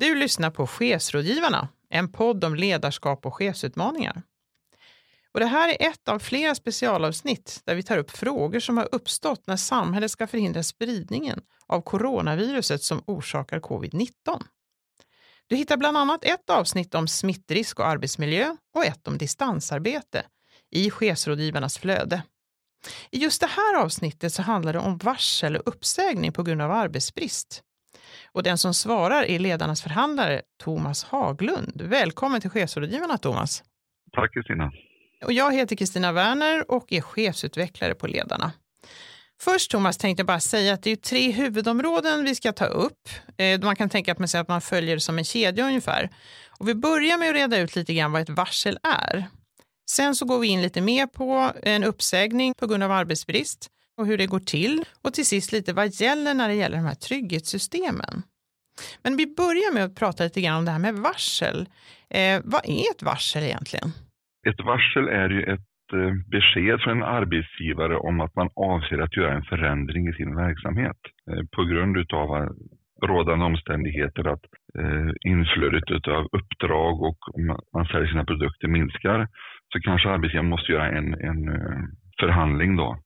Du lyssnar på Chefsrådgivarna, en podd om ledarskap och chefsutmaningar. Och det här är ett av flera specialavsnitt där vi tar upp frågor som har uppstått när samhället ska förhindra spridningen av coronaviruset som orsakar covid-19. Du hittar bland annat ett avsnitt om smittrisk och arbetsmiljö och ett om distansarbete i chefsrådgivarnas flöde. I just det här avsnittet så handlar det om varsel och uppsägning på grund av arbetsbrist. Och den som svarar är ledarnas förhandlare Thomas Haglund. Välkommen till chefsrådgivarna Thomas. Tack Kristina. Och jag heter Kristina Werner och är chefsutvecklare på Ledarna. Först Thomas tänkte jag bara säga att det är tre huvudområden vi ska ta upp. Eh, man kan tänka att att man följer som en kedja ungefär. Och vi börjar med att reda ut lite grann vad ett varsel är. Sen så går vi in lite mer på en uppsägning på grund av arbetsbrist och hur det går till. Och till sist lite vad gäller när det gäller de här trygghetssystemen. Men vi börjar med att prata lite grann om det här med varsel. Eh, vad är ett varsel egentligen? Ett varsel är ju ett eh, besked från en arbetsgivare om att man avser att göra en förändring i sin verksamhet eh, på grund av eh, rådande omständigheter att inflödet av uppdrag och man säljer sina produkter minskar så kanske arbetsgivaren måste göra en, en förhandling då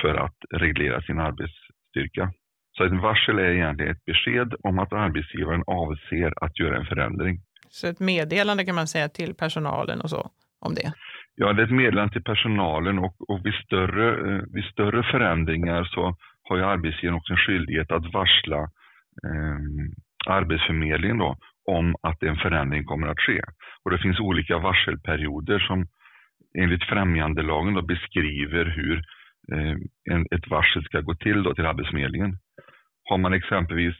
för att reglera sin arbetsstyrka. Så ett varsel är egentligen ett besked om att arbetsgivaren avser att göra en förändring. Så ett meddelande kan man säga till personalen och så? om det? Ja, det är ett meddelande till personalen och, och vid, större, eh, vid större förändringar så har ju arbetsgivaren också en skyldighet att varsla eh, Arbetsförmedlingen då, om att en förändring kommer att ske. Och det finns olika varselperioder som enligt främjandelagen då beskriver hur Eh, ett varsel ska gå till då till Arbetsförmedlingen. Har man exempelvis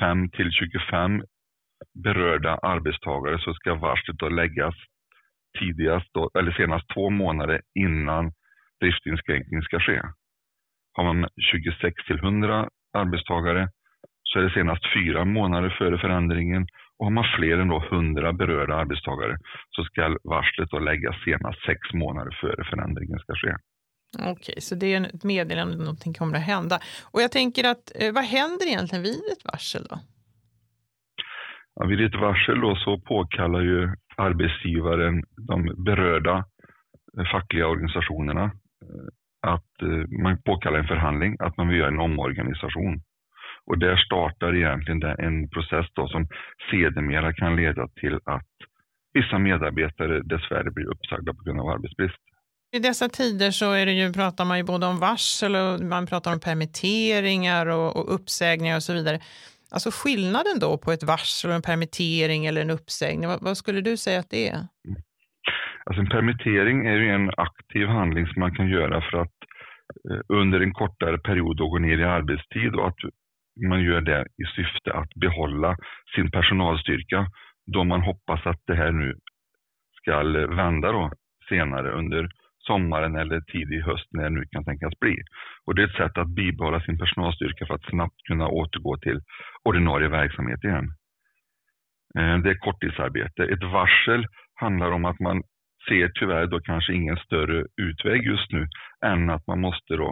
5 till 25 berörda arbetstagare så ska varslet då läggas tidigast då, eller senast två månader innan driftinskränkning ska ske. Har man 26 till 100 arbetstagare så är det senast fyra månader före förändringen och har man fler än då 100 berörda arbetstagare så ska varslet då läggas senast sex månader före förändringen ska ske. Okej, så det är ett meddelande att någonting kommer att hända. Och jag tänker att eh, vad händer egentligen vid ett varsel då? Ja, vid ett varsel då så påkallar ju arbetsgivaren de berörda eh, fackliga organisationerna eh, att man påkallar en förhandling, att man vill göra en omorganisation. Och där startar egentligen en process då som sedermera kan leda till att vissa medarbetare dessvärre blir uppsagda på grund av arbetsbrist. I dessa tider så är det ju, pratar man ju både om varsel och man pratar om permitteringar och, och uppsägningar och så vidare. Alltså skillnaden då på ett varsel, en permittering eller en uppsägning, vad, vad, skulle du säga att det är? Alltså en permittering är ju en aktiv handling som man kan göra för att eh, under en kortare period gå ner i arbetstid och att man gör det i syfte att behålla sin personalstyrka då man hoppas att det här nu ska vända då senare under sommaren eller tidig höst när det nu kan tänkas bli. Och det är ett sätt att bibehålla sin personalstyrka för att snabbt kunna återgå till ordinarie verksamhet igen. Eh, det är korttidsarbete. Ett varsel handlar om att man ser tyvärr då kanske ingen större utväg just nu än att man måste då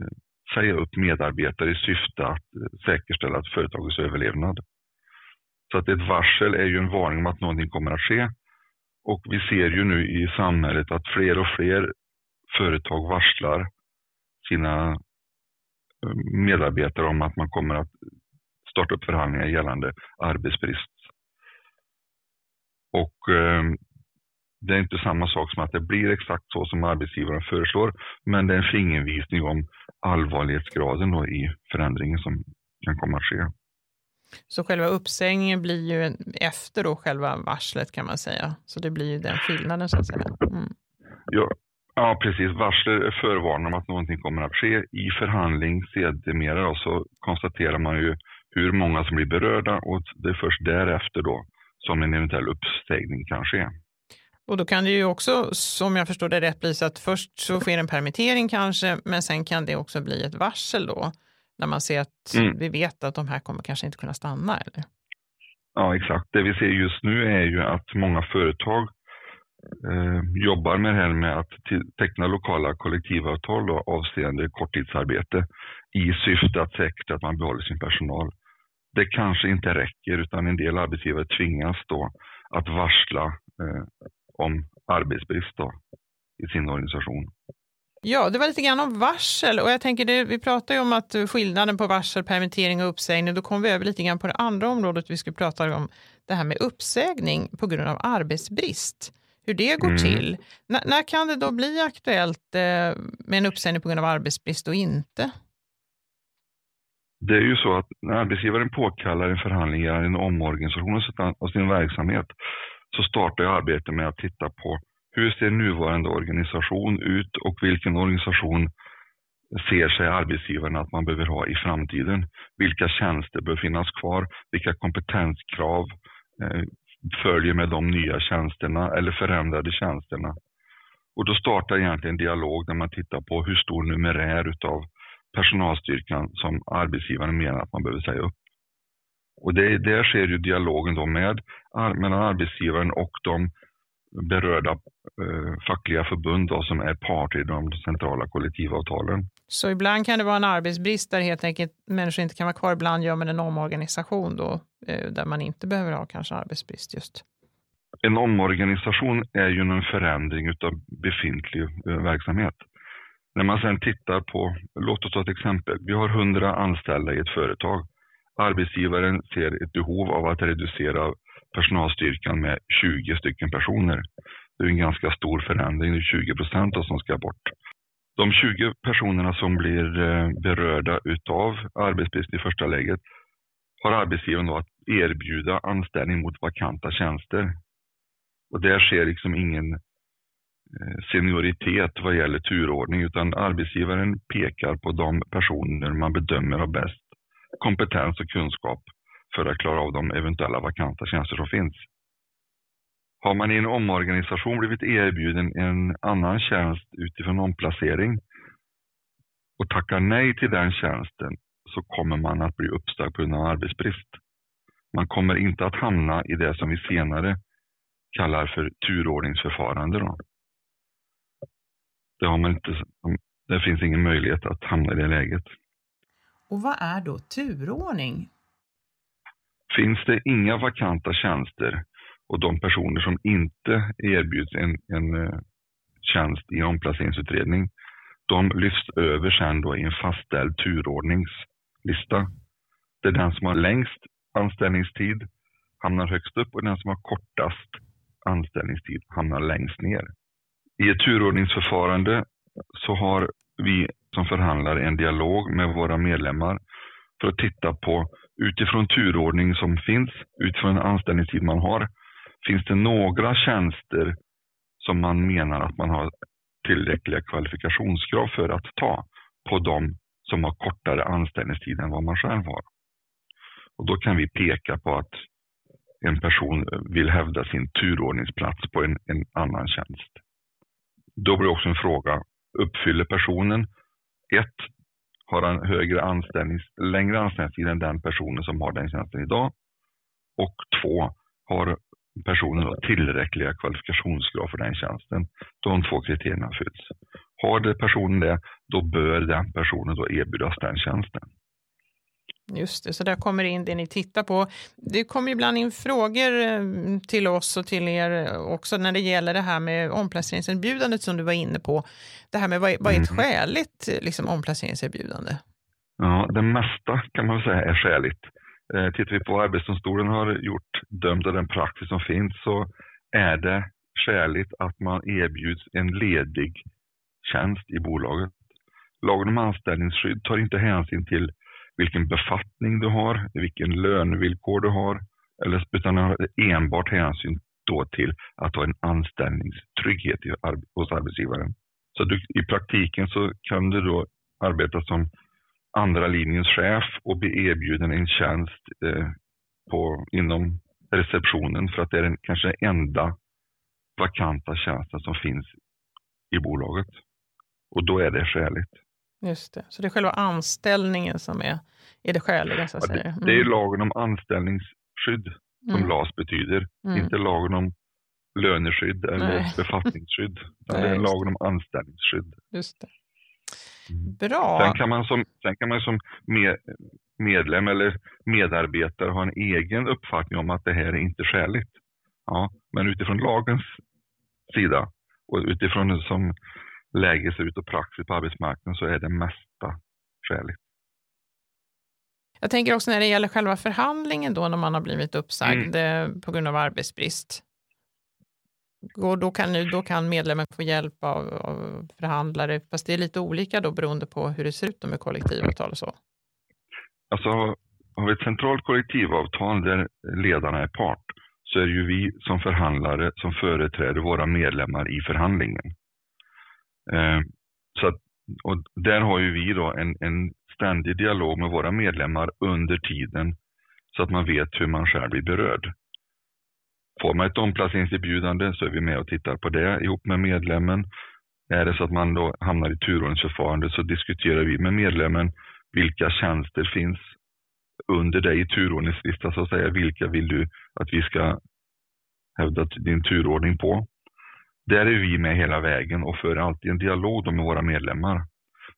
eh, säga upp medarbetare i syfte att eh, säkerställa att företagets överlevnad. Så att ett varsel är ju en varning om att någonting kommer att ske och vi ser ju nu i samhället att fler och fler företag varslar sina eh, medarbetare om att man kommer att starta upp förhandlingar gällande arbetsbrist. Och eh, det är inte samma sak som att det blir exakt så som arbetsgivaren föreslår, men det är en fingervisning om allvarlighetsgraden då i förändringen som kan komma att ske. Så själva uppsägningen blir ju efter då själva varslet kan man säga. Så det blir ju den skillnaden så att säga. Mm. Ja, ja, precis. Varslet förvarnar om att någonting kommer att ske. I förhandling sedermera så konstaterar man ju hur många som blir berörda och det är först därefter då som en eventuell uppsägning kan ske. Och då kan det ju också, som jag förstår det rätt, bli så att först så sker en permittering kanske, men sen kan det också bli ett varsel då när man ser att mm. vi vet att de här kommer kanske inte kunna stanna? Eller? Ja, exakt. Det vi ser just nu är ju att många företag eh, jobbar med det här med att teckna lokala kollektivavtal då, avseende korttidsarbete i syfte att säkra att man behåller sin personal. det kanske inte räcker utan en del arbetsgivare tvingas då att varsla eh, om arbetsbrist då, i sin organisation. Ja, det var lite grann om varsel och jag tänker det, vi pratar ju om att skillnaden på varsel, permittering och uppsägning. Då kom vi över lite grann på det andra området vi skulle prata om, det här med uppsägning på grund av arbetsbrist. Hur det går mm. till. N när kan det då bli aktuellt eh, med en uppsägning på grund av arbetsbrist och inte? Det är ju så att när arbetsgivaren påkallar en förhandling eller en omorganisation av sin verksamhet så startar arbetet med att titta på hur ser nuvarande organisation ut och vilken organisation ser sig arbetsgivaren att man behöver ha i framtiden? Vilka tjänster bör finnas kvar? Vilka kompetenskrav eh, följer med de nya tjänsterna eller förändrade tjänsterna? Och då startar egentligen en dialog där man tittar på hur stor numerär utav personalstyrkan som arbetsgivaren menar att man behöver säga upp. Och det, där sker ju dialogen då med, mellan arbetsgivaren och de berörda eh, fackliga förbund då, som är part i de centrala kollektivavtalen. Så ibland kan det vara en arbetsbrist där helt enkelt människor inte kan vara kvar. Ibland gör man en omorganisation då, eh, där man inte behöver ha kanske arbetsbrist just. En omorganisation är ju en förändring av befintlig eh, verksamhet. När man sedan tittar på, låt oss ta ett exempel, vi har 100 anställda i ett företag. Arbetsgivaren ser ett behov av att reducera personalstyrkan med 20 stycken personer. Det är en ganska stor förändring, det är 20 procent som ska bort. De 20 personerna som blir eh, berörda utav arbetsbrist i första läget har arbetsgivaren då att erbjuda anställning mot vakanta tjänster. Och där sker liksom ingen eh, senioritet vad gäller turordning utan arbetsgivaren pekar på de personer man bedömer har bäst kompetens och kunskap för att klara av de eventuella vakanta tjänster som finns. Har man i en omorganisation blivit erbjuden en annan tjänst utifrån omplacering och tackar nej till den tjänsten så kommer man att bli uppsagd på grund av arbetsbrist. Man kommer inte att hamna i det som vi senare kallar för turordningsförfarande. Då. Det, har man inte, det finns ingen möjlighet att hamna i det läget. Och vad är då turordning? Finns det inga vakanta tjänster och de personer som inte erbjuds en, en eh, tjänst i omplaceringsutredning, de lyfts över sen då i en fastställd turordningslista. Det är den som har längst anställningstid hamnar högst upp och den som har kortast anställningstid hamnar längst ner. I ett turordningsförfarande så har vi som förhandlare en dialog med våra medlemmar för att titta på utifrån turordning som finns, utifrån den anställningstid man har, finns det några tjänster som man menar att man har tillräckliga kvalifikationskrav för att ta på de som har kortare anställningstid än vad man själv har. Och då kan vi peka på att en person vill hävda sin turordningsplats på en, en annan tjänst. Då blir också en fråga, uppfyller personen ett, har han högre anställnings, längre anställningstid än den personen som har den tjänsten idag. Och två, har personen då tillräckliga kvalifikationskrav för den tjänsten. De två kriterierna fylls. Har det personen det, då bör den personen då erbjudas den tjänsten. Just det, så där kommer in det ni tittar på. Det kommer ibland in frågor eh, till oss och till er också när det gäller det här med omplaceringserbjudandet som du var inne på. Det här med vad är, vad är ett mm. skäligt liksom, omplaceringserbjudande? Ja, det mesta kan man säga är skäligt. Eh, tittar vi på vad Arbetsdomstolen har gjort, dömt av den praxis som finns, så är det skäligt att man erbjuds en ledig tjänst i bolaget. Lagen om anställningsskydd tar inte hänsyn till vilken befattning du har, vilken lönevillkor du har, eller, utan har enbart hänsyn då till att ha en anställningstrygghet hos arbetsgivaren. Så du, i praktiken så kan du då arbeta som andra linjens chef och bli erbjuden en tjänst eh, på, inom receptionen för att det är den kanske enda vakanta tjänsten som finns i bolaget. Och då är det skäligt. Just det. Så det är själva anställningen som är, är det skäliga? Så att ja, det, mm. det, är mm. lagen om anställningsskydd som mm. LAS betyder, mm. inte lagen om löneskydd eller Nej. befattningsskydd. Nej, det är lagen om anställningsskydd. Just det. Mm. Bra. Sen kan man som, sen kan man som mer, medlem eller medarbetare har en egen uppfattning om att det här är inte skäligt. Ja, men utifrån lagens sida och utifrån som läget ser ut och praxis på arbetsmarknaden så är det mesta skäligt. Jag tänker också när det gäller själva förhandlingen då när man har blivit uppsagd mm. På grund av arbetsbrist. Och då, kan, då kan medlemmen få hjälp av, av, förhandlare, fast det är lite olika då beroende på hur det ser ut med kollektivavtal och så. Alltså har vi ett centralt kollektivavtal där ledarna är part så är det ju vi som förhandlare som företräder våra medlemmar i förhandlingen. Eh, så att, och där har ju vi då en, en ständig dialog med våra medlemmar under tiden så att man vet hur man själv blir berörd. Får man ett omplaceringserbjudande så är vi med och tittar på det ihop med medlemmen. Är det så att man då hamnar i turordningsförfarande så diskuterar vi med medlemmen vilka tjänster finns under dig i turordningslista så att säga. Vilka vill du att vi ska hävda din turordning på? Där är vi med hela vägen och för alltid en dialog med våra medlemmar.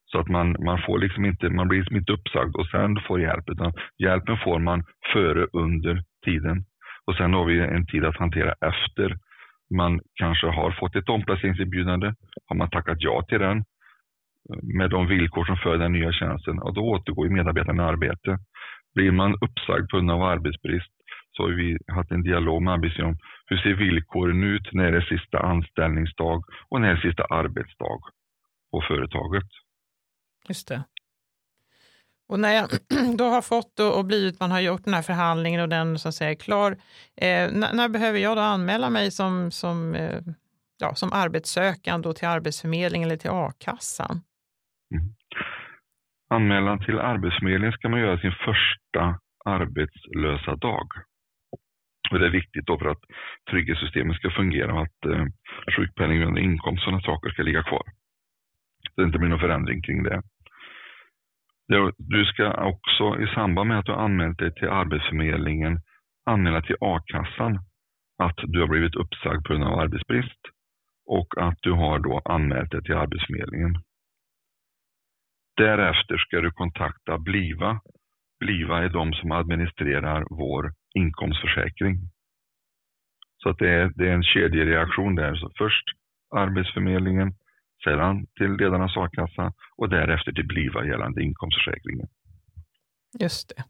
Så att man, man, får liksom inte, man blir liksom inte uppsagd och sen får hjälp, utan hjälpen får man före, under tiden. Och sen har vi en tid att hantera efter man kanske har fått ett omplaceringserbjudande. Har man tackat ja till den med de villkor som följer den nya tjänsten, och då återgår medarbetaren i arbete. Blir man uppsagd på grund av arbetsbrist så har vi haft en dialog med arbetsgivaren om hur ser villkoren ut när det är sista anställningsdag och när det är sista arbetsdag på företaget. Just det. Och när jag då har fått och blivit, man har gjort den här förhandlingen och den så att säga är klar, eh, när, när, behöver jag då anmäla mig som, som, eh, ja, som arbetssökande till Arbetsförmedlingen eller till a-kassan? Mm. Anmälan till Arbetsförmedlingen ska man göra sin första arbetslösa dag. Och det är viktigt då för att trygghetssystemet ska fungera och att eh, sjukpenning och inkomst och sådana saker ska ligga kvar. Så det inte blir någon förändring kring det. Du ska också i samband med att du anmält dig till Arbetsförmedlingen anmäla till a-kassan att du har blivit uppsagd på grund av arbetsbrist och att du har då anmält dig till Arbetsförmedlingen. Därefter ska du kontakta Bliva. Bliva är de som administrerar vår inkomstförsäkring. Så att det, är, det är en kedjereaktion där. Så först Arbetsförmedlingen, sedan till ledarnas a-kassa och därefter till Bliva gällande inkomstförsäkringen. Just det.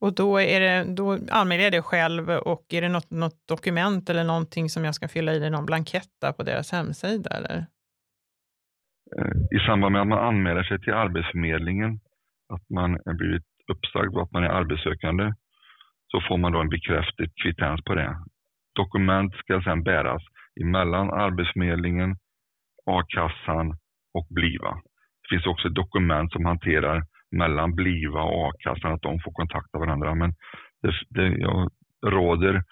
Och då, är det, då anmäler jag det själv och är det något, något dokument eller någonting som jag ska fylla i, någon blankett på deras hemsida? Eller? Eh, I samband med att man anmäler sig till Arbetsförmedlingen, att man är blivit uppsagd och att man är arbetssökande, så får man då en bekräftad kvittens på det. Dokument ska sedan bäras emellan Arbetsförmedlingen, a-kassan och Bliva. Det finns också dokument som hanterar mellan Bliva och a-kassan, att de får kontakta varandra. Men det, det, jag råder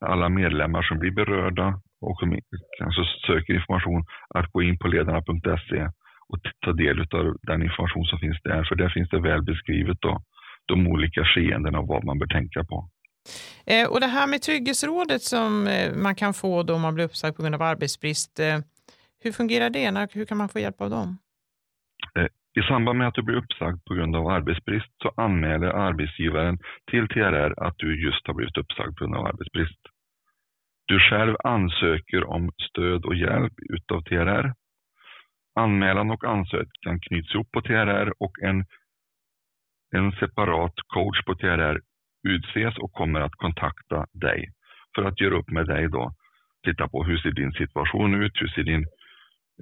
alla medlemmar som blir berörda och som kanske söker information att gå in på ledarna.se och ta del av den information som finns där. För där finns det väl beskrivet då, de olika skeendena och vad man bör tänka på. Eh, och det här med Trygghetsrådet som eh, man kan få då man blir uppsagd på grund av arbetsbrist. Eh, hur fungerar det? Hur kan man få hjälp av dem? Eh, I samband med att du blir uppsagd på grund av arbetsbrist så anmäler arbetsgivaren till TRR att du just har blivit uppsagd på grund av arbetsbrist. Du själv ansöker om stöd och hjälp utav TRR. Anmälan och ansökan knyts ihop på TRR och en, en separat coach på TRR utses och kommer att kontakta dig för att göra upp med dig då. Titta på hur ser din situation ut? Hur ser din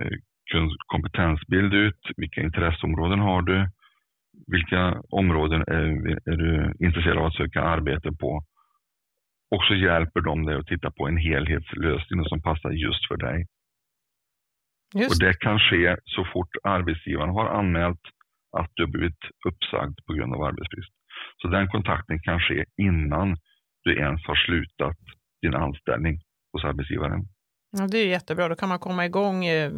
eh, kompetensbild ut? Vilka intresseområden har du? Vilka områden är, är du intresserad av att söka arbete på? Och så hjälper de dig att titta på en helhetslösning som passar just för dig. Just. Och det kan ske så fort arbetsgivaren har anmält att du blivit uppsagd på grund av arbetsbrist. Så den kontakten kan ske innan du ens har slutat din anställning hos arbetsgivaren. Ja, det är jättebra. Då kan man komma igång eh,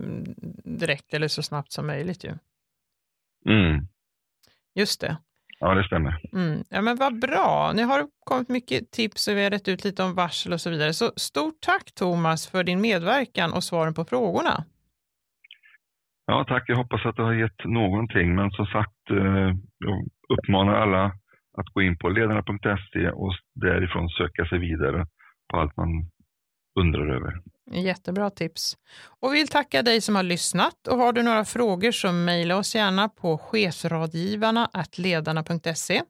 direkt eller så snabbt som möjligt. Ju. Mm. Just det. Ja, det stämmer. Mm. Ja, men vad bra. Ni har kommit mycket tips och vi har rätt ut lite om varsel och så vidare. Så stort tack Thomas för din medverkan och svaren på frågorna. Ja, tack. Jag hoppas att det har gett någonting. Men som sagt, eh, jag uppmanar alla att gå in på ledarna.se och därifrån söka sig vidare på allt man undrar över. Jättebra tips. Och vi vill tacka dig som har lyssnat och har du några frågor så mejla oss gärna på chefsrådgivarna ledarna.se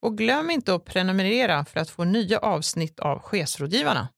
och glöm inte att prenumerera för att få nya avsnitt av Chefsrådgivarna.